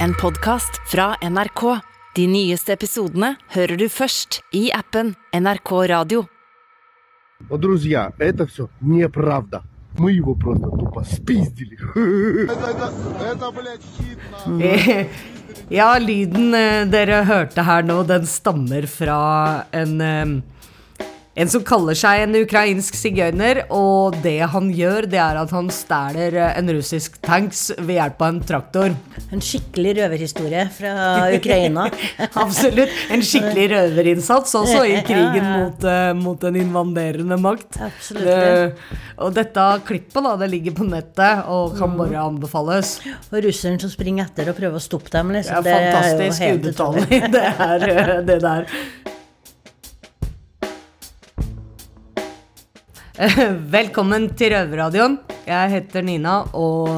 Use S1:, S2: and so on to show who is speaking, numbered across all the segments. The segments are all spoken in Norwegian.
S1: En podkast fra NRK. De nyeste episodene hører du først i appen NRK Radio.
S2: Но, друзья, это все неправда. Мы его просто тупо спиздили.
S3: Ja, lyden eh, dere hørte her nå, den stammer fra en eh, en som kaller seg en ukrainsk sigøyner, og det han gjør, det er at han stjeler eh, en russisk tanks ved hjelp av en traktor.
S4: En skikkelig røverhistorie fra Ukraina.
S3: Absolutt. En skikkelig røverinnsats også i krigen mot, eh, mot en invaderende makt.
S4: Absolutt.
S3: Det, og dette klippet da, det ligger på nettet og kan bare anbefales.
S4: Og russeren som springer etter og prøver å stoppe dem.
S3: Det
S4: Liksom.
S3: er fantastisk
S4: helt utrolig.
S3: det er eh, det der. Velkommen til Røverradioen. Jeg heter Nina, og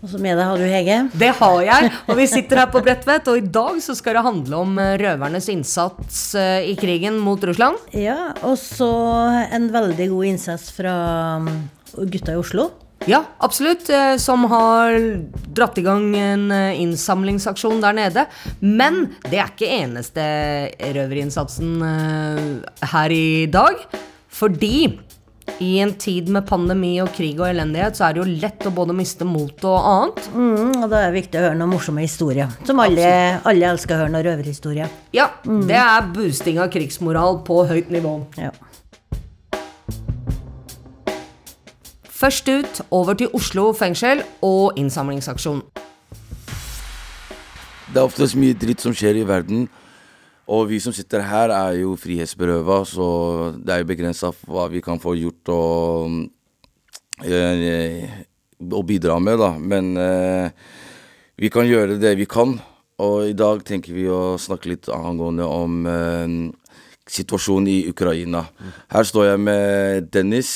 S4: Og så med deg har du Hege.
S3: det har jeg. Og vi sitter her på Bredtvet, og i dag så skal det handle om eh, røvernes innsats eh, i krigen mot Russland.
S4: Ja, og så en veldig god innsats fra um, gutta i Oslo.
S3: Ja, absolutt. eh, Som har dratt i gang en eh, innsamlingsaksjon der nede. Men det er ikke eneste røverinnsatsen eh, her i dag. Fordi i en tid med pandemi og krig og elendighet, så er det jo lett å både miste motet og annet.
S4: Mm, og da er det viktig å høre noen morsomme historier. Som alle, alle elsker å høre noen røverhistorier.
S3: Ja, det er boosting av krigsmoral på høyt nivå.
S4: Ja.
S3: Først ut, over til Oslo fengsel og innsamlingsaksjon.
S5: Det er oftest mye dritt som skjer i verden. Og vi som sitter her, er jo frihetsberøva, så det er jo begrensa hva vi kan få gjort og, eh, og bidra med, da. Men eh, vi kan gjøre det vi kan. Og i dag tenker vi å snakke litt angående om eh, situasjonen i Ukraina. Her står jeg med Dennis.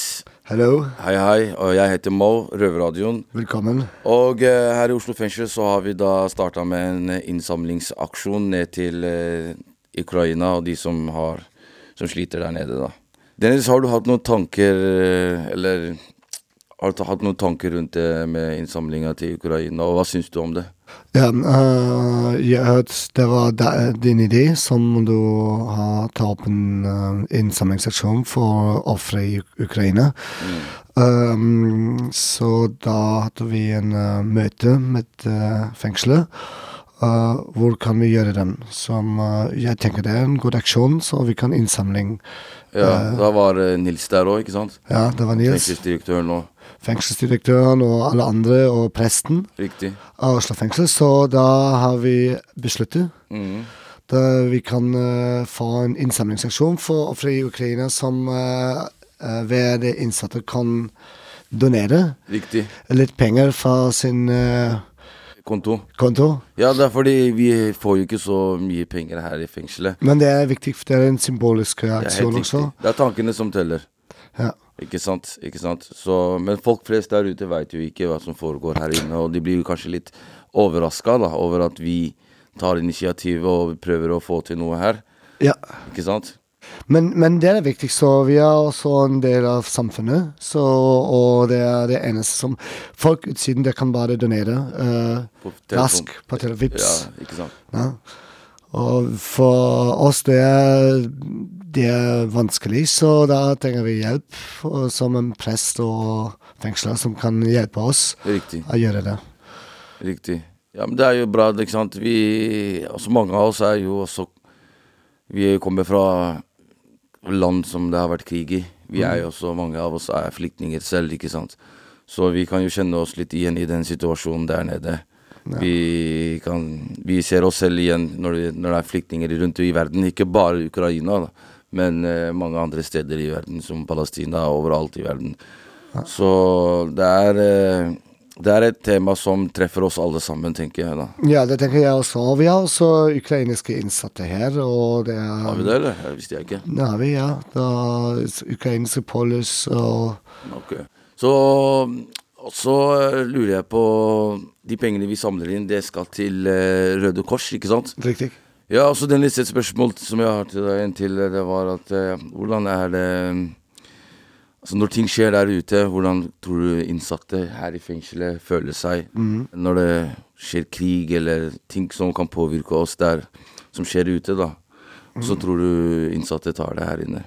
S2: Hello,
S5: Hei, hei. Og jeg heter Mo, Røverradioen.
S2: velkommen.
S5: Og eh, her i Oslo fengsel så har vi da starta med en eh, innsamlingsaksjon ned til eh, Ukraina og de som har som sliter der nede, da. Dennis, har du hatt noen tanker eh, Eller har du hatt noen tanker rundt det med innsamlinga til Ukraina, og hva syns du om det?
S6: Ja, uh, jeg hørte det var din idé som du har tatt opp en uh, innsamlingsaksjon for ofre i Ukraina. Ukraina. Um, så da hadde vi en uh, møte med fengselet. Øh, hvor kan vi gjøre den? Som øh, jeg tenker det er en god aksjon, så vi kan innsamling.
S5: Ja, Da var eh, Nils der òg, ikke sant?
S6: Ja, det var Nils,
S5: Fengselsdirektøren og
S6: fengselsdirektøren og alle andre, og presten
S5: Riktig.
S6: av Oslo fengsel. Så da har vi besluttet
S5: Mm.
S6: Da vi kan uh, få en innsamlingsaksjon for ofre i Ukraina som uh, ved innsatte kan donere
S5: Riktig.
S6: litt penger fra sin eh,
S5: Konto.
S6: konto.
S5: Ja, det er fordi vi får jo ikke så mye penger her i fengselet.
S6: Men det er viktig, for det er en symbolisk
S5: er
S6: reaksjon også.
S5: Det er tankene som teller.
S6: Ja.
S5: Ikke sant? ikke sant? Så, men folk flest der ute veit jo ikke hva som foregår her inne, og de blir jo kanskje litt overraska over at vi tar initiativet og prøver å få til noe her.
S6: ja.
S5: Ikke sant?
S6: Men, men det er viktig, så vi er også en del av samfunnet. Så, og det er det eneste som Folk utsiden det kan bare donere eh,
S5: På telefon.
S6: raskt på Televips.
S5: Ja, ikke sant?
S6: Ja. Og for oss det er, det er vanskelig, så da trenger vi hjelp. Som en prest og fengsler som kan hjelpe oss
S5: Riktig.
S6: å gjøre det.
S5: Riktig. Ja, men det er jo bra, ikke sant. Vi altså Mange av oss er jo også Vi kommer fra land som det har vært krig i. Vi er jo også, mange av oss er flyktninger selv, ikke sant. Så vi kan jo kjenne oss litt igjen i den situasjonen der nede. Vi, kan, vi ser oss selv igjen når når det er flyktninger rundt i verden. Ikke bare Ukraina, da, men eh, mange andre steder i verden, som Palestina, overalt i verden. Så det er eh, det er et tema som treffer oss alle sammen, tenker jeg da.
S6: Ja, det tenker jeg også. Og vi har også ukrainske innsatte her, og det er
S5: Har vi det, eller? Det visste jeg ikke.
S6: Det har vi, ja. Det er ukrainske polis og
S5: Ok. Så, så eh, lurer jeg på De pengene vi samler inn, det skal til eh, Røde Kors, ikke sant?
S6: Riktig.
S5: Ja, så den litt et spørsmål som jeg har til deg inntil, det var at eh, hvordan er det Altså Når ting skjer der ute, hvordan tror du innsatte her i fengselet føler seg når det skjer krig eller ting som kan påvirke oss der, som skjer ute, da? Så tror du innsatte tar det her inne?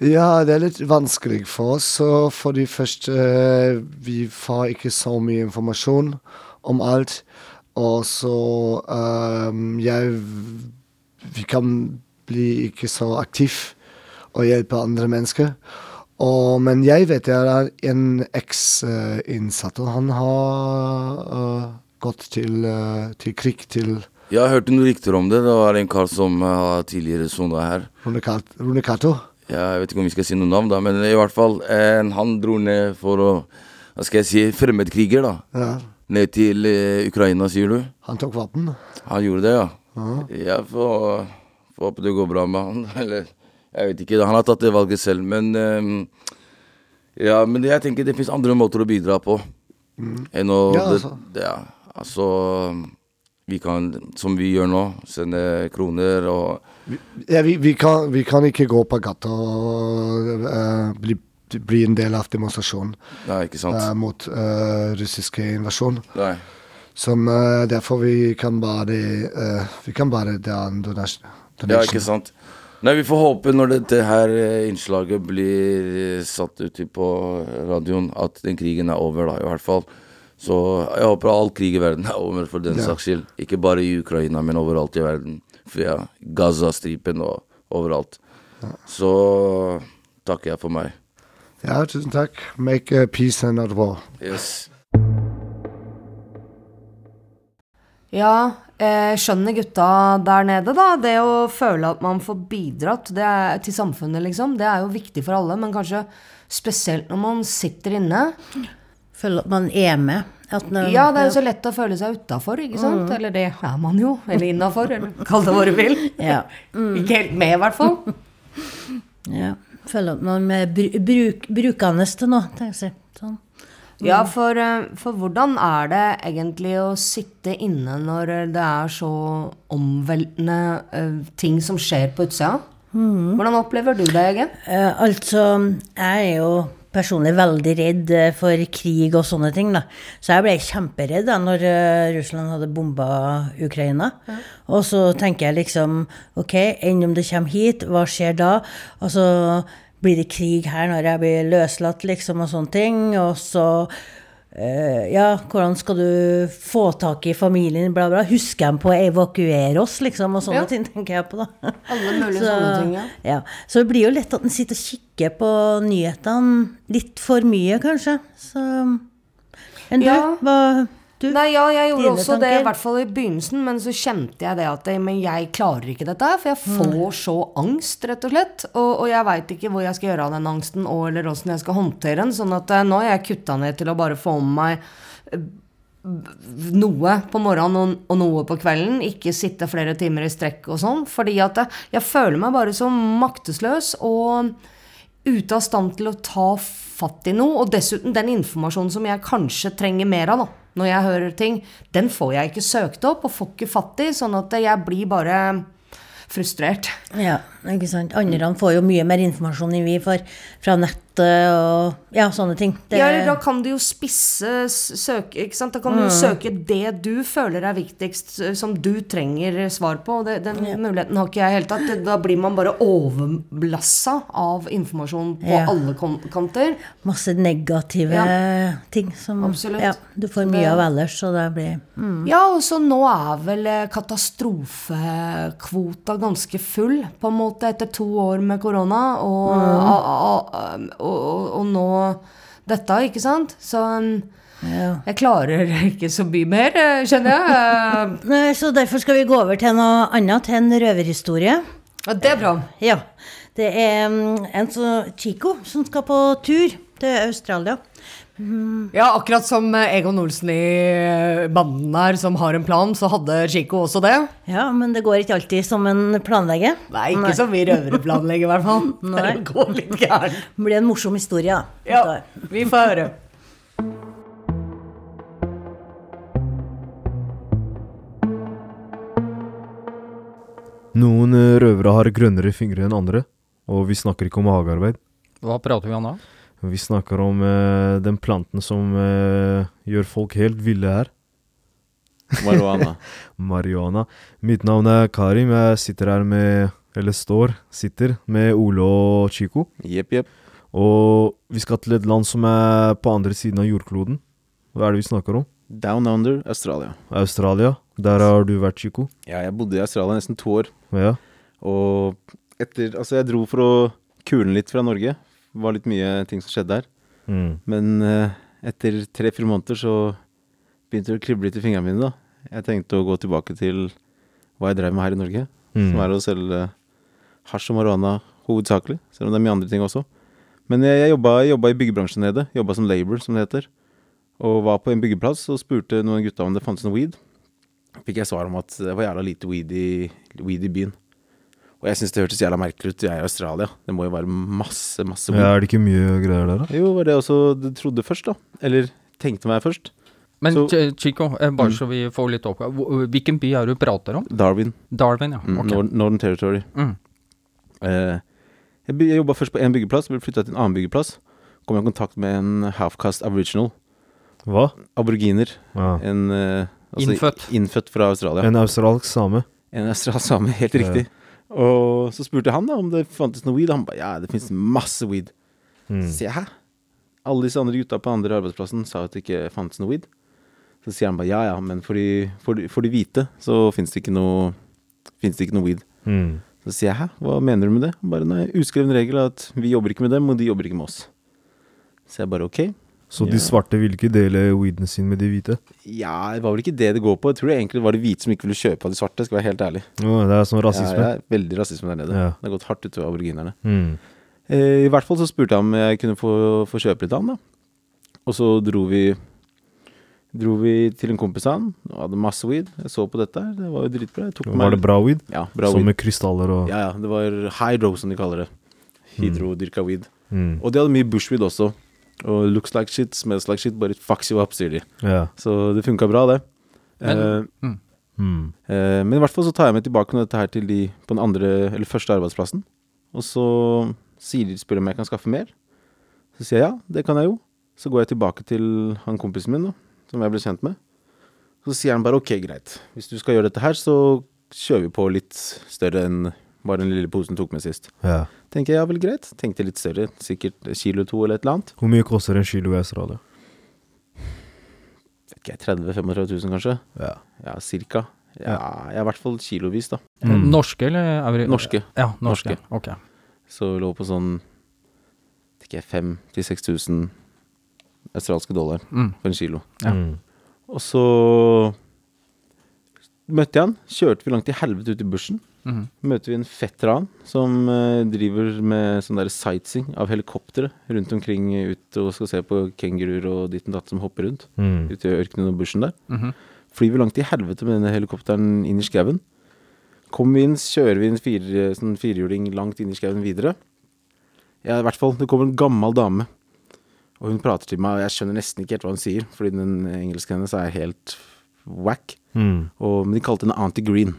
S6: Ja, det er litt vanskelig for oss. Fordi første eh, Vi får ikke så mye informasjon om alt. Og så ehm, Jeg Vi kan bli ikke så aktiv og hjelpe andre mennesker. Og, men jeg vet det er en eks-innsatt, og han har uh, gått til, uh, til krig til
S5: Jeg har hørt noen rykter om det. Det var en kar som har uh, tidligere sona her.
S6: Runekat- Runekato.
S5: Ja, jeg vet ikke om vi skal si noe navn, da, men i hvert fall eh, Han dro ned for å Hva skal jeg si Fremmedkriger, da.
S6: Ja,
S5: Ned til eh, Ukraina, sier du?
S6: han tok våpen.
S5: Han gjorde det, ja.
S6: -huh.
S5: Jeg får, får håpe det går bra med han. Eller jeg vet ikke. Han har tatt det valget selv. Men ehm, ja, men jeg tenker det fins andre måter å bidra på enn å
S6: Ja, altså.
S5: det, ja, altså Vi kan, som vi gjør nå, sende kroner og
S6: Ja, vi, vi, kan, vi kan ikke gå på gata og uh, bli, bli en del av demonstrasjonen
S5: Nei,
S6: eh, mot uh, russiske invasjon.
S5: Nei.
S6: Som eh, derfor vi kan bare eh, Vi kan bare ta en donasjon.
S5: Ja, ikke sant. Nei, vi får håpe når dette her eh, innslaget blir eh, satt ut på radioen, at den krigen er over, da, i hvert fall. Så jeg håper all krig i verden er over, for den
S6: Ja.
S5: saks skyld. Ikke bare i Ukraina, men overalt i verden. Fra Gaza-stripen og overalt. Så takker jeg for meg.
S6: Ja, tusen takk. Make uh, peace and not war.
S5: Yes.
S3: Ja, skjønner gutta der nede, da. Det å føle at man får bidratt er, til samfunnet, liksom. Det er jo viktig for alle, men kanskje spesielt når man sitter inne.
S4: Føler at man er med. At når,
S3: Ja, det er jo så lett å føle seg utafor, ikke sant? Eller det er man jo. Eller innafor, eller kall det hva du vil.
S4: Ja.
S3: Ikke helt med, i hvert fall.
S4: ja. Føler at man er bru, bruk, brukende til noe, tenker jeg.
S3: Ja, for, eh, for hvordan er det egentlig å sitte inne når det er så omveltende eh, ting som skjer på utsida? Hvordan opplever du det, Egen?
S4: Eh, altså, jeg er jo personlig veldig redd for krig og sånne ting, da. Så jeg ble kjemperedd da når Russland hadde bomba Ukraina. Og så tenker jeg liksom Ok, enn om det kommer hit, hva skjer da? Og så blir det krig her når jeg blir løslatt, liksom, og sånne ting. Og så eh, ja, hvordan skal du få tak i familien, bla, bla. Husker de på å evakuere oss, liksom, og sånne
S3: Ja.
S4: ting tenker jeg på, da.
S3: Alle mulige sånne ting, ja.
S4: Ja, så det blir jo lett at en sitter og kikker på nyhetene litt for mye, kanskje. Så Enn du?
S3: Ja.
S4: Hva du?
S3: Nei, ja, jeg gjorde også det, i hvert fall i begynnelsen, men så kjente jeg det at men jeg klarer ikke dette her, for jeg får så angst, rett og slett. Og, og jeg veit ikke hvor jeg skal gjøre av den angsten, og eller åssen jeg skal håndtere den. Sånn at eh, nå har jeg kutta ned til å bare få med meg eh, noe på morgenen og noe på kvelden. Ikke sitte flere timer i strekk og sånn. Fordi at jeg, jeg føler meg bare så maktesløs og ute av stand til å ta fatt i noe. Og dessuten den informasjonen som jeg kanskje trenger mer av da, når jeg hører ting, den får jeg ikke søkt opp og får ikke fatt i. Sånn at jeg blir bare frustrert.
S4: Ja, ikke sant. Andre får jo mye mer informasjon enn vi får fra nettet og ja, sånne ting. Det,
S3: Ja, eller da kan du jo spisse søke, ikke sant? Da kan du
S4: Mm.
S3: jo søke det du føler er viktigst, som du trenger svar på. Det, den muligheten har ikke jeg i hele tatt. Da blir man bare overblassa av informasjon på
S4: Ja.
S3: alle kanter.
S4: masse negative
S3: Ja.
S4: ting som ja, du får mye
S3: Det-
S4: av ellers, så det blir mm.
S3: Ja, og så nå er vel eh, katastrofekvota ganske full, på en måte, etter to år med korona. Og, og, og, og, og nå dette, ikke sant? Så um,
S4: ja.
S3: jeg klarer ikke så mye mer, skjønner kjenner jeg. Eh,
S4: Så derfor skal vi gå over til noe annet, til en røverhistorie.
S3: Ja, det er bra.
S4: Ja. Det er mm, en så Chico som skal på tur til Australia.
S3: Ja, akkurat som eh, Egon Olsen i eh, banden her, som har en plan, så hadde Chico også det.
S4: Ja, men det går ikke alltid som en planlegger.
S3: Nei, ikke som vi røvere planlegger, i hvert fall.
S4: Nei.
S3: Det går litt gærent.
S4: Blir en morsom historie, da.
S3: Ja, vi får høre.
S7: Noen eh, røvere har grønnere fingre enn andre, og vi snakker ikke om hagearbeid. Hva prater vi om da?
S8: Vi snakker om uh, den planten som uh, gjør folk helt ville her.
S9: Marihuana.
S8: Marihuana. Mitt navn er Karim. Jeg sitter her med Eller står, sitter med Ole og Chico.
S9: Jepp, jepp.
S8: Og vi skal til et land som er på andre siden av jordkloden. Hva er det vi snakker om?
S9: Down under Australia.
S8: Australia. Der har du vært, Chico.
S9: Ja, jeg bodde i Australia nesten to år.
S8: Ja.
S9: Og etter Altså, jeg dro for å kule litt fra Norge. Var litt mye ting som skjedde her.
S8: Mm.
S9: Men eh, etter tre-fire måneder så begynte det å krible litt i fingrene mine, da. Jeg tenkte å gå tilbake til hva jeg drev med her i Norge.
S8: Mm.
S9: Som er å selge hasj og marihuana hovedsakelig. Selv om det er mye andre ting også. Men jeg, jeg jobba, jobba i byggebransjen nede. Jobba som labor, som det heter. Og var på en byggeplass og spurte noen gutta om det fantes noe weed. Fikk jeg svar om at det var jævla lite weed i, weed i byen. Og jeg syns det hørtes jævla merkelig ut. Jeg er i Australia. Det må jo være masse, masse
S8: ja. Er det ikke mye greier der, da?
S9: Jo, var det også du trodde først, da. Eller tenkte meg først.
S7: Men
S9: Så-
S7: Chico, eh, bare
S9: Mm.
S7: så vi får litt oppgave. Hvilken by er det du prater om?
S9: Darwin.
S7: Darwin, ja. Okay.
S9: Northern, Northern Territory.
S7: Mm.
S9: Eh, jeg jobba først på én byggeplass, ble flytta til en annen byggeplass. Kom i kontakt med en half-cast aboriginal.
S8: Hva?
S9: Aboriginer.
S8: Ja.
S9: En eh,
S7: Innfødt.
S9: Innfødt fra Australia.
S8: En australsk same.
S9: En australsk same, helt
S8: Ja.
S9: Og så spurte han da om det fantes noe weed. Han ba ja, det finnes masse weed.
S8: Mm.
S9: Så sier jeg hæ? Alle disse andre gutta på andre arbeidsplassen sa at det ikke fantes noe weed. Så sier han bare ja ja, men for de, for de, for de hvite så fins det ikke noe det ikke noe weed.
S8: Mm.
S9: Så sier jeg hæ, hva mener du med det? Bare nei, uskreven regel er at vi jobber ikke med dem, og de jobber ikke med oss. Så jeg bare ok.
S8: Så de svarte ville ikke dele weeden sin med de hvite?
S9: Ja, det var vel ikke det det går på. Jeg tror det egentlig var de hvite som ikke ville kjøpe av de svarte, skal være helt ærlig.
S8: Ja, det er sånn rasisme.
S9: Ja, veldig rasisme der nede.
S8: Ja.
S9: Det har gått hardt utover aboriginerne.
S8: Mm.
S9: Eh, I hvert fall så spurte jeg om jeg kunne få, få kjøpe litt av han, da. Og så dro vi Dro vi til en kompis av han, og hadde masse weed. Jeg så på dette her, det var jo dritbra.
S8: Var det bra weed?
S9: Ja, bra
S8: Som
S9: weed.
S8: med krystaller og
S9: Ja, ja. Det var hydro, som de kaller det. Hydrodyrka weed.
S8: mm.
S9: Og de hadde mye bushweed også. Og looks like shit, smells like shit, but it fucks you up, sier de.
S8: Ja.
S9: Så det funka bra, det.
S7: Men-
S9: Eh,
S7: mm.
S8: Mm.
S9: Eh, men i hvert fall så tar jeg med tilbake med dette her til de på den andre, eller første arbeidsplassen. Og så sier de, spør de om jeg kan skaffe mer. Så sier jeg ja, det kan jeg jo. Så går jeg tilbake til han kompisen min, da, som jeg ble kjent med. Så sier han bare ok, greit. Hvis du skal gjøre dette her, så kjører vi på litt større enn bare den lille posen tok med sist.
S8: ja.
S9: Tenker jeg ja vel, greit. Tenkte litt større, sikkert kilo to eller et eller annet.
S8: Hvor mye koster en kilo Australia?
S9: Vet ikke jeg, 30 35 000 kanskje?
S8: Ja.
S9: Ja, cirka. Ja, jeg er i hvert fall kilovis, da.
S8: Mm.
S7: Norske, eller? er vi-
S9: Norske.
S7: Ja, norske.
S9: Norske.
S7: Ok.
S9: Så lå på sånn vet ikke, 5000-6000 australske dollar
S7: Mm.
S9: for en kilo.
S7: Ja.
S8: Mm.
S9: Og så møtte jeg han. Kjørte vi langt i helvete ut i bushen.
S7: Mhm.
S9: Møter vi en fetter av han som uh, driver med sånn der sightseeing av helikoptre rundt omkring ut og skal se på kenguruer og ditt og datt som hopper rundt
S8: Mm.
S9: ute i ørkenen og bushen der.
S7: Mhm.
S9: Flyr vi langt i helvete med denne helikopteren inn i skauen. Kommer vi inn, kjører vi en fire, sånn firehjuling langt inn i skauen videre. Ja, i hvert fall. Det kommer en gammel dame. Og hun prater til meg, og jeg skjønner nesten ikke helt hva hun sier, fordi den engelsken hennes er helt whack.
S8: Mm.
S9: Og, men de kalte henne Auntie Green.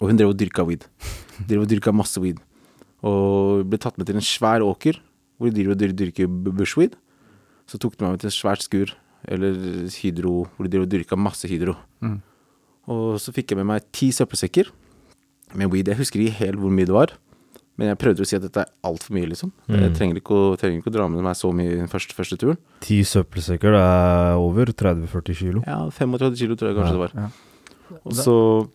S9: Og hun drev og dyrka weed. Drev og dyrka masse weed. Og ble tatt med til en svær åker, hvor de driver og dyr- dyrker bushweed. Så tok de meg med til et svært skur, eller hydro, hvor de driver og dyrka masse hydro.
S7: Mm.
S9: Og så fikk jeg med meg ti søppelsekker med weed. Jeg husker ikke helt hvor mye det var, men jeg prøvde å si at dette er altfor mye, liksom. Jeg
S8: Mm.
S9: trenger ikke, å, trenger ikke å dra med meg så mye den første, første turen.
S8: Ti søppelsekker, det er over 30-40 kilo.
S9: Ja, 35 kilo tror jeg kanskje det var.
S7: Ja.
S9: Og så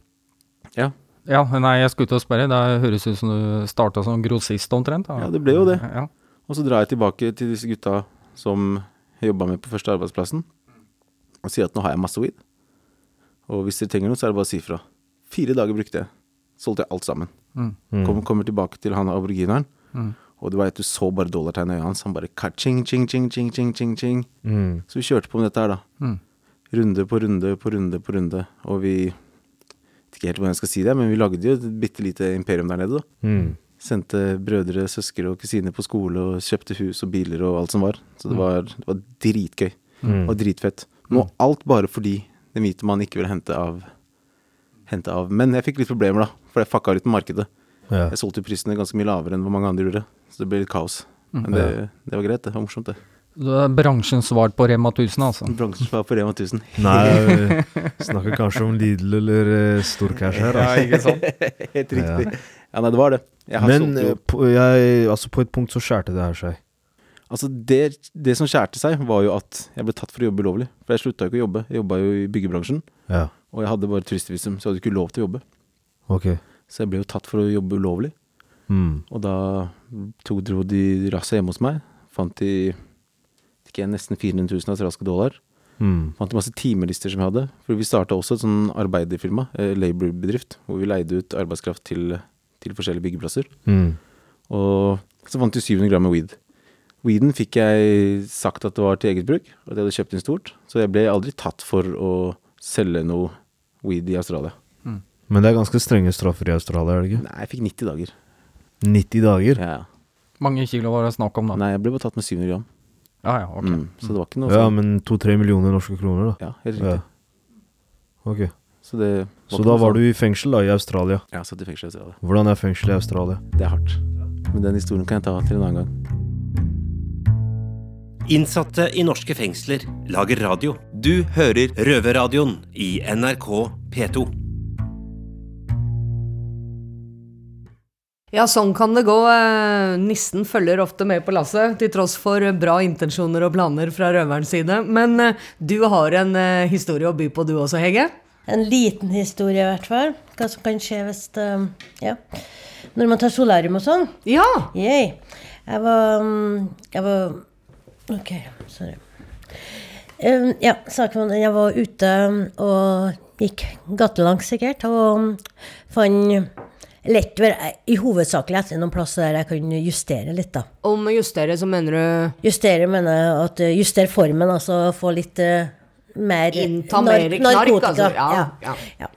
S7: Ja, nei, jeg skulle ut og spørre. Det høres ut som du starta som grossist omtrent. da.
S9: Ja, det ble jo det.
S7: Ja.
S9: Og så drar jeg tilbake til disse gutta som jeg jobba med på første arbeidsplassen, og sier at nå har jeg masse weed. Og hvis dere trenger noe, så er det bare å si ifra. Fire dager brukte jeg. Solgte jeg alt sammen.
S7: Mm.
S8: Mm.
S9: Kom, kommer tilbake til han aborigineren,
S7: Mm.
S9: og du vet, du så bare dollartegnet i øynene hans. Han bare ka-ching, ching, ching, ching, ching, ching, ching.
S8: Mm.
S9: Så vi kjørte på med dette her, da.
S7: Mm.
S9: Runde på runde på runde på runde. Og vi vet ikke helt hvordan jeg skal si det, men vi lagde jo et bitte lite imperium der nede, da.
S8: Mm.
S9: Sendte brødre, søstre og kusiner på skole og kjøpte hus og biler og alt som var. Så det var, det var dritgøy
S8: Mm.
S9: og dritfett. Nå alt bare fordi den hvite mannen ikke ville hente av Hente av Men jeg fikk litt problemer, da, for jeg fucka litt med markedet.
S8: Ja.
S9: Jeg solgte prisene ganske mye lavere enn hvor mange andre gjorde, så det ble litt kaos. Men det, det var greit, det. Det var morsomt, det.
S7: Er bransjens svar på Rema 1000, altså.
S9: Bransjen svar på Rema 1000.
S8: Nei, vi snakker kanskje om Lidl eller eh, Storcash her.
S7: Ja,
S8: Altså.
S7: ikke sant?
S9: Helt riktig. Ja. nei, det var det. Jeg har
S8: Men
S9: solgt
S8: eh, på, jeg, altså, på et punkt så skjærte det her seg.
S9: Altså, det, det som skjærte seg, var jo at jeg ble tatt for å jobbe ulovlig. For jeg slutta jo ikke å jobbe. Jeg jobba jo i byggebransjen,
S8: Ja,
S9: og jeg hadde bare turistvisum, så jeg hadde ikke lov til å jobbe.
S8: ok.
S9: Så jeg ble jo tatt for å jobbe ulovlig.
S8: Mm.
S9: Og da to dro de raset hjemme hos meg. Fant de ikke, nesten 400 000 australske dollar.
S8: Mm.
S9: Fant masse timelister som jeg hadde. For vi starta også et sånn arbeiderfirma, eh, labour-bedrift, hvor vi leide ut arbeidskraft til, til forskjellige byggeplasser.
S8: Mm.
S9: Og så fant vi 700 gram med weed. Weeden fikk jeg sagt at det var til eget bruk, og at jeg hadde kjøpt inn stort. Så jeg ble aldri tatt for å selge noe weed i Australia.
S8: Men det er ganske strenge straffer i Australia, er det ikke?
S9: Nei, jeg fikk 90 dager.
S8: 90 dager?
S9: Ja.
S7: Mange kilo var det snakk om, da.
S9: Nei, jeg ble bare tatt med 700 gram.
S7: Ja, ja, ok.
S9: Mm, så det var ikke noe
S8: Ja,
S9: sånn.
S8: men to-tre millioner norske kroner, da.
S9: Ja, helt
S8: Ja.
S9: riktig.
S8: Ok.
S9: Så, det
S8: Så da var du i fengsel da, i Australia.
S9: Ja, satt i fengsel i Australia.
S8: Hvordan er fengsel i Australia?
S9: Det er hardt. Men den historien kan jeg ta til en annen gang.
S10: Innsatte i norske fengsler lager radio. Du hører Røverradioen i NRK P2.
S3: Ja, sånn kan det gå. Eh, Nissen følger ofte med på lasset, til tross for bra intensjoner og planer fra røverens side. Men eh, du har en eh, historie å by på du også, Hege?
S4: En liten historie, i hvert fall. Hva som kan skje hvis det, Ja. Når man tar solarium og sånn.
S3: Ja!
S4: Yay. Jeg var mm, Jeg var Ok, sorry. Um, ja, saken var den, jeg var ute og gikk gatelangs sikkert, og fant lett vel i hovedsakelig etter noen plasser der jeg kan justere litt, da.
S3: Med justere så mener du
S4: Justere mener jeg at uh, justere formen, altså få litt uh, mer
S3: Innta mer knark, altså. Ja, ja.
S4: ja.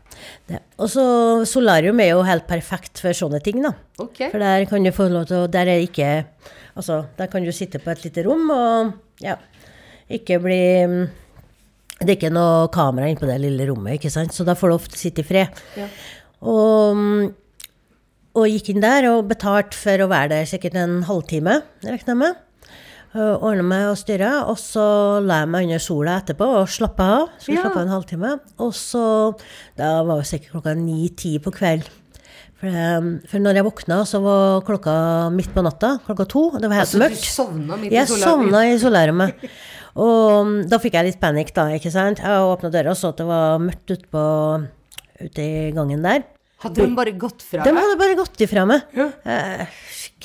S4: Det. Og så solarium er jo helt perfekt for sånne ting, da.
S3: Okay.
S4: For der kan du få lov til å Der er ikke Altså, der kan du sitte på et lite rom og ja, ikke bli Det er ikke noe kamera inne på det lille rommet, ikke sant, så da får du ofte sitte i fred.
S3: Ja.
S4: Og, og gikk inn der og betalt for å være der sikkert en halvtime, regner jeg med. Ordna meg og styra, og så la jeg meg under sola etterpå og slappa av. Skulle
S3: Ja.
S4: slappe av en halvtime. Og så Da var det sikkert klokka ni-ti på kveld. For, um, for når jeg våkna, så var klokka midt på natta. Klokka to. Det var helt
S3: Altså, du sovna midt i
S4: Jeg sovna i solariumet. Og um, da fikk jeg litt panikk, da. ikke sant? Jeg åpna døra og så at det var mørkt ute på ute i gangen der.
S3: Hadde de bare gått fra deg?
S4: De hadde bare gått ifra meg. Ja.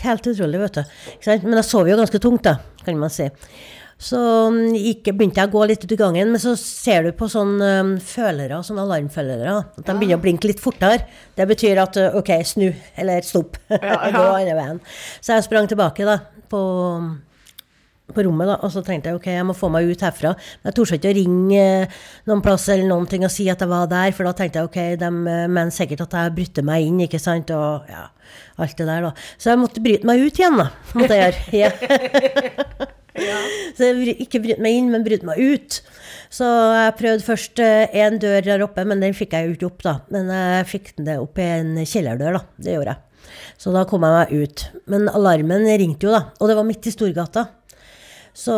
S4: Helt utrolig, vet du. Men jeg sov jo ganske tungt, da, kan man si. Så um, gikk, begynte jeg å gå litt ut i gangen, men så ser du på sånne um, følere, sånne alarmfølere, at de begynner å blinke litt fortere. Det betyr at uh, ok, snu, eller stopp. Gå andre veien. Så jeg sprang tilbake da, på, på rommet, da, og så tenkte jeg ok, jeg må få meg ut herfra. Men jeg torde ikke å ringe eh, noen plass eller noen ting og si at jeg var der, for da tenkte jeg ok, de eh, mener sikkert at jeg brytte meg inn, ikke sant, og ja, alt det der da. Så jeg måtte bryte meg ut igjen da, måtte jeg gjøre. Ja. Så jeg ikke bryte meg inn, men bryte meg ut. Så jeg prøvde først én dør der oppe, men den fikk jeg jo ikke opp, da. Men jeg fikk det opp i en kjellerdør, da. Det gjorde jeg. Så da kom jeg meg ut. Men alarmen ringte jo, da. Og det var midt i Storgata. Så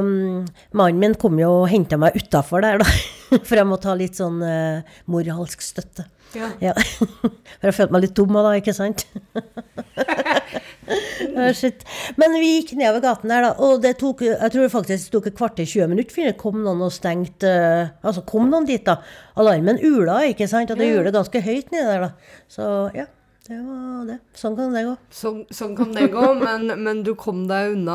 S4: um, mannen min kom jo og henta meg utafor der, da. For jeg måtte ha litt sånn uh, moralsk støtte.
S3: Ja.
S4: For jeg følte meg litt dum da, ikke sant? Men vi gikk nedover gaten der, da, og det tok jeg tror det faktisk tok et kvarter 20 minutter før det kom noen og stengte eh, Altså kom noen dit, da. Alarmen ula, ikke sant, og det det ganske høyt nedi der, da. Så ja, det var det. Sånn kan det gå.
S3: Sånn, sånn kan det gå, men, men du kom deg unna,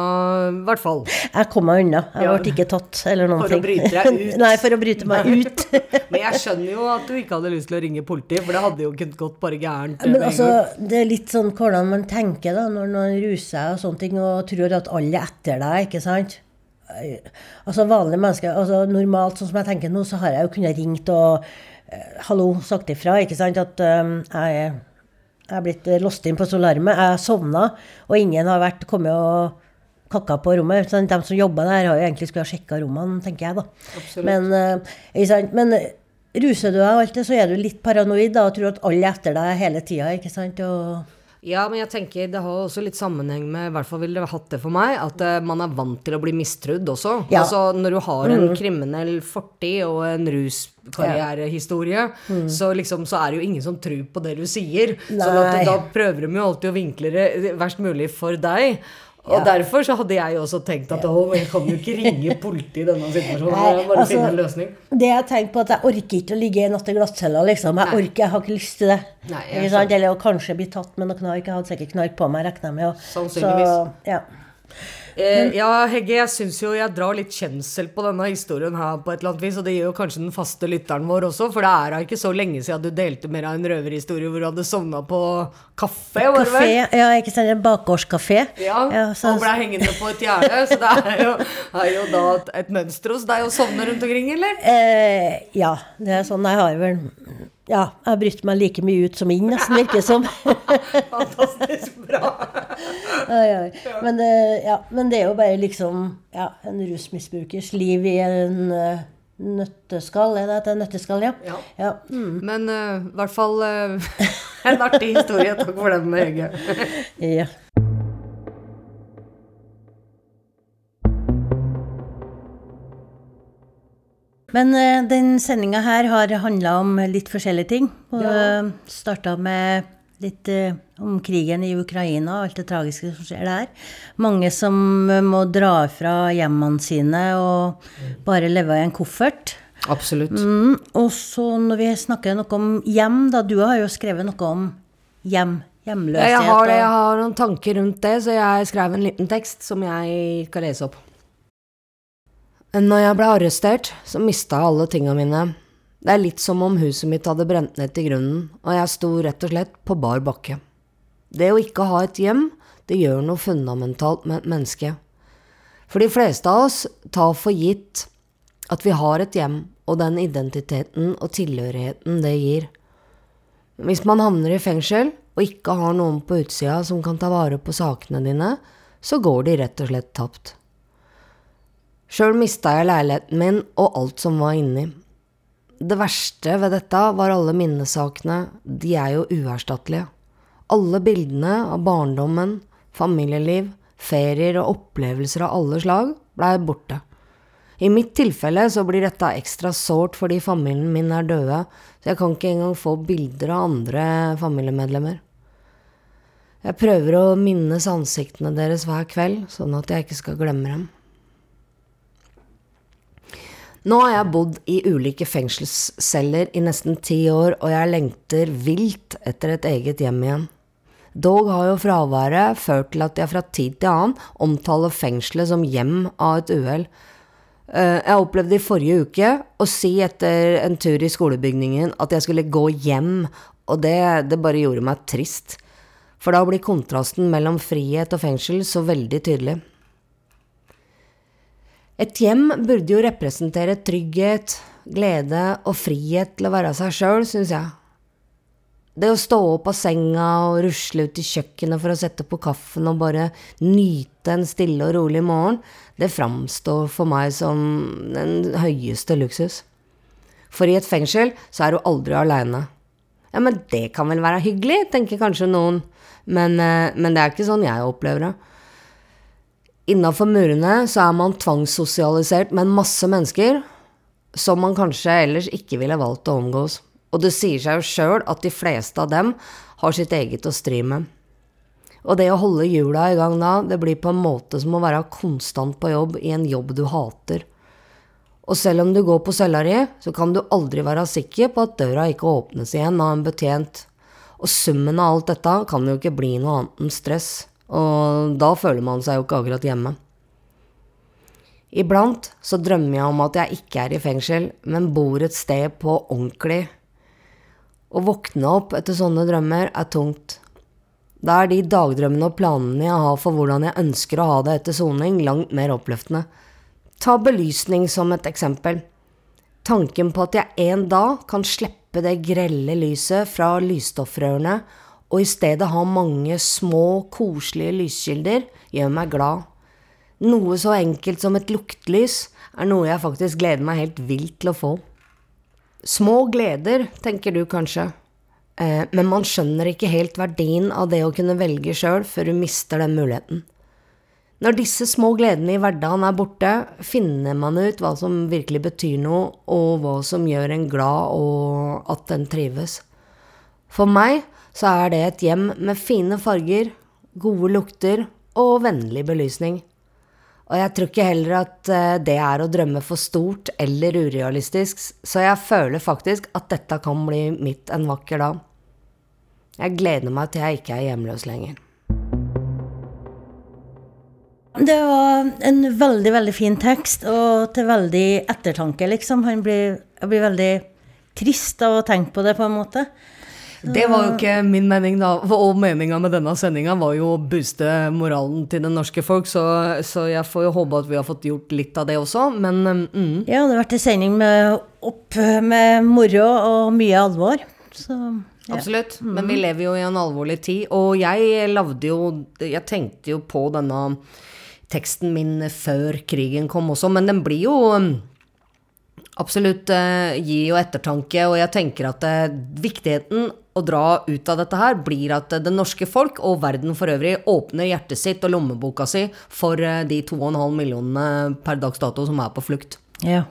S3: i hvert fall.
S4: Jeg kom meg unna. Jeg
S3: Ja.
S4: ble ikke tatt eller noen
S3: For å bryte deg ut.
S4: Nei, for å bryte meg ut.
S3: Men jeg skjønner jo at du ikke hadde lyst til å ringe politiet, for det hadde jo kunnet gått bare gærent.
S4: Men altså, det er litt sånn hvordan man tenker da, når man ruser seg og sånne ting, og tror at alle er etter deg, ikke sant? Altså vanlige mennesker, altså normalt sånn som jeg tenker nå, så har jeg jo kunnet ringt og eh, hallo, sagt ifra, ikke sant, at um, jeg, er- jeg er blitt eh, låst inn på solarmet, jeg har sovna, og ingen har vært kommet og kakka på rommet. Sånn, de som jobber der, har jo egentlig skulle ha sjekka rommene, tenker jeg, da.
S3: Absolutt.
S4: Men, uh? Men eh, ruser du deg det, så er du litt paranoid da, og tror at alle er etter deg hele tida, ikke sant? Og
S3: Ja, men jeg tenker det har også litt sammenheng med, i hvert fall ville det hatt det for meg, at uh, man er vant til å bli mistrudd også.
S4: Ja.
S3: Altså når du har en
S4: Mm.
S3: kriminell fortid og en ruskarrierehistorie,
S4: Mm.
S3: så liksom så er det jo ingen som tror på det du sier. Så
S4: Nei.
S3: da prøver de jo alltid å vinkle det verst mulig for deg. Og
S4: Ja.
S3: derfor så hadde jeg også tenkt at å, jeg kan jo ikke ringe politiet i denne situasjonen.
S4: Nei,
S3: jeg bare
S4: altså-
S3: finne en løsning.
S4: Det jeg tenkte på at jeg orker ikke å ligge i natt i glattcella, liksom. Jeg orker, jeg har ikke lyst til det.
S3: Nei, jeg
S4: ikke sant? Eller å kanskje bli tatt med noe knark. Jeg hadde sikkert knark på meg, regner jeg med. og-
S3: Sannsynligvis.
S4: Så, ja.
S3: Eh, ja, Hegge, jeg syns jo jeg drar litt kjensel på denne historien her på et eller annet vis, og det gjør jo kanskje den faste lytteren vår også, for det er da ikke så lenge siden du delte med deg en røverhistorie hvor du hadde sovna på kafé, var det vel?
S4: ja, ikke sant, en bakgårdskafé.
S3: Ja,
S4: så-
S3: og ble hengende på et gjerde, så det er jo, er jo da et mønster hos deg å sovne rundt omkring, eller?
S4: Eh, ja, det er sånn jeg har vel Ja, jeg bryter meg like mye ut som inn, nesten, virker det som.
S3: Fantastisk bra.
S4: Oi, oi. Men, det, ja, men det er jo bare liksom ja, en rusmisbrukers liv i en uh, nøtteskall. Er det et nøtteskall, ja?
S3: Ja.
S4: ja. Mm.
S3: Men i i hvert fall uh, en artig historie. Takk for den, Hege.
S4: ja. Men uh, den sendinga her har handla om litt forskjellige ting. Og
S3: Ja.
S4: starta med litt uh, om krigen i Ukraina og alt det tragiske som skjer der. Mange som eh, må dra fra hjemmene sine og bare leve i en koffert.
S3: Absolutt.
S4: Mm, og så når vi snakker noe om hjem, da Du har jo skrevet noe om hjem. Hjemløshet.
S3: Jeg har det. Jeg har noen tanker rundt det, så jeg skrev en liten tekst som jeg skal lese opp. Når jeg ble arrestert, så mista jeg alle tinga mine. Det er litt som om huset mitt hadde brent ned til grunnen, og jeg sto rett og slett på bar bakke. Det å ikke ha et hjem, det gjør noe fundamentalt med et menneske. For de fleste av oss tar for gitt at vi har et hjem, og den identiteten og tilhørigheten det gir. Hvis man havner i fengsel og ikke har noen på utsida som kan ta vare på sakene dine, så går de rett og slett tapt. Sjøl mista jeg leiligheten min og alt som var inni. Det verste ved dette var alle minnesakene, de er jo uerstattelige. Alle bildene av barndommen, familieliv, ferier og opplevelser av alle slag blei borte. I mitt tilfelle så blir dette ekstra sårt fordi familien min er døde, så jeg kan ikke engang få bilder av andre familiemedlemmer. Jeg prøver å minnes ansiktene deres hver kveld, sånn at jeg ikke skal glemme dem. Nå har jeg bodd i ulike fengselsceller i nesten ti år, og jeg lengter vilt etter et eget hjem igjen. Dog har jo fraværet ført til at jeg fra tid til annen omtaler fengselet som hjem av et uhell. Eh, Jeg opplevde i forrige uke å si etter en tur i skolebygningen at jeg skulle gå hjem, og det, det bare gjorde meg trist. For da blir kontrasten mellom frihet og fengsel så veldig tydelig. Et hjem burde jo representere trygghet, glede og frihet til å være seg sjøl, syns jeg. Det å stå opp av senga og rusle ut i kjøkkenet for å sette på kaffen og bare nyte en stille og rolig morgen, det framstår for meg som den høyeste luksus. For i et fengsel så er du aldri aleine. Ja, men det kan vel være hyggelig, tenker kanskje noen, men, eh, men det er ikke sånn jeg opplever det. Innafor murene så er man tvangssosialisert med en masse mennesker som man kanskje ellers ikke ville valgt å omgås. Og det sier seg jo sjøl at de fleste av dem har sitt eget å stri med. Og det å holde hjula i gang da, det blir på en måte som å være konstant på jobb i en jobb du hater. Og selv om du går på di, så kan du aldri være sikker på at døra ikke åpnes igjen av en betjent. Og summen av alt dette kan jo ikke bli noe annet enn stress, og da føler man seg jo ikke akkurat hjemme. Iblant så drømmer jeg om at jeg ikke er i fengsel, men bor et sted på ordentlig. Å våkne opp etter sånne drømmer er tungt. Da er de dagdrømmene og planene jeg har for hvordan jeg ønsker å ha det etter soning, langt mer oppløftende. Ta belysning som et eksempel. Tanken på at jeg en dag kan slippe det grelle lyset fra lysstoffrørene, og i stedet ha mange små, koselige lyskilder, gjør meg glad. Noe så enkelt som et luktlys er noe jeg faktisk gleder meg helt vilt til å få. Små gleder, tenker du kanskje. Eh, men man skjønner ikke helt verdien av det å kunne velge sjøl før du mister den muligheten. Når disse små gledene i hverdagen er borte, finner man ut hva som virkelig betyr noe, og hva som gjør en glad, og at en trives. For meg så er det et hjem med fine farger, gode lukter og vennlig belysning. Og jeg tror ikke heller at eh, det er å drømme for stort eller urealistisk, så jeg føler faktisk at dette kan bli mitt en vakker dag. Jeg gleder meg til jeg ikke er hjemløs lenger.
S4: Det var en veldig, veldig fin tekst, og til veldig ettertanke, liksom. Blir, jeg blir veldig trist av å tenke på det, på en måte.
S3: Det var jo ikke min mening, da. Og meninga med denne sendinga var jo å booste moralen til det norske folk, så, så, jeg får jo håpe at vi har fått gjort litt av det også, men mm.
S4: Ja, det har vært en sending med, opp, med moro og mye alvor. Så
S3: ja. Absolutt. Men vi lever jo i en alvorlig tid. Og jeg lagde jo Jeg tenkte jo på denne teksten min før krigen kom også, men den blir jo um, absolutt eh, gir jo ettertanke, og jeg tenker at eh, viktigheten å dra ut av dette her blir at uh, det norske folk og verden for øvrig åpner hjertet sitt og lommeboka si for eh, de 2,5 millionene per dags dato som er på flukt.
S4: Ja.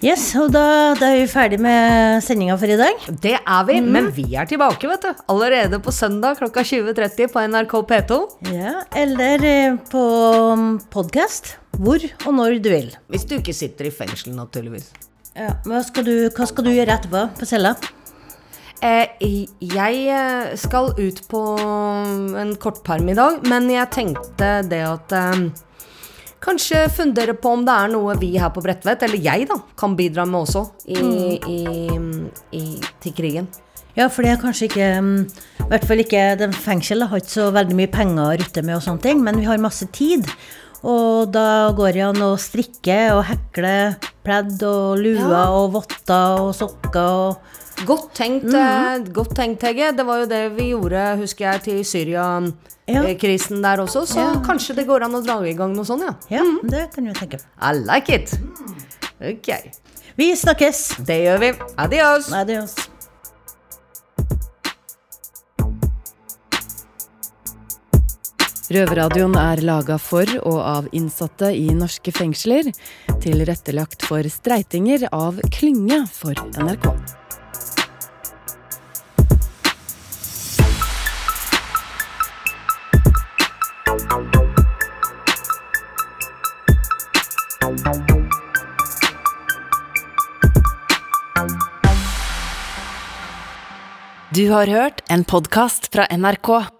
S4: Yes, og da, da, er vi ferdig med sendinga for i dag.
S3: Det er vi, mm. men vi er tilbake, vet du. Allerede på søndag klokka 20.30 på NRK P2.
S4: Ja, eller eh, på um, podkast. Hvor og når du vil.
S3: Hvis du ikke sitter i fengsel, naturligvis.
S4: Ja, hva skal du, hva skal du gjøre etterpå på cella?
S3: Eh, jeg eh, skal ut på en kortperm i dag, men jeg tenkte det at eh, Kanskje fundere på om det er noe vi her på Bredtvet, eller jeg, da, kan bidra med også i, mm. i, i, til krigen.
S4: Ja, for det er kanskje ikke mm, I hvert fall ikke den Fengselet har ikke så veldig mye penger å rutte med, og sånne ting, men vi har masse tid. Og da går det an å strikke og hekle pledd og luer ja. og votter og sokker og
S3: Godt tenkt, mm -hmm. godt tenkt, Hege. Det var jo det vi gjorde, husker jeg, til Syria-krisen der også. Så ja. kanskje det går an å dra i gang noe sånt, ja.
S4: Ja, mm. det kan vi tenke.
S3: I like it. Ok.
S4: Vi snakkes.
S3: Det gjør vi. Adios.
S4: Adios.
S1: Røverradioen er laga for og av innsatte i norske fengsler. Tilrettelagt for streitinger av Klynge for NRK. Du har hørt en podkast fra NRK.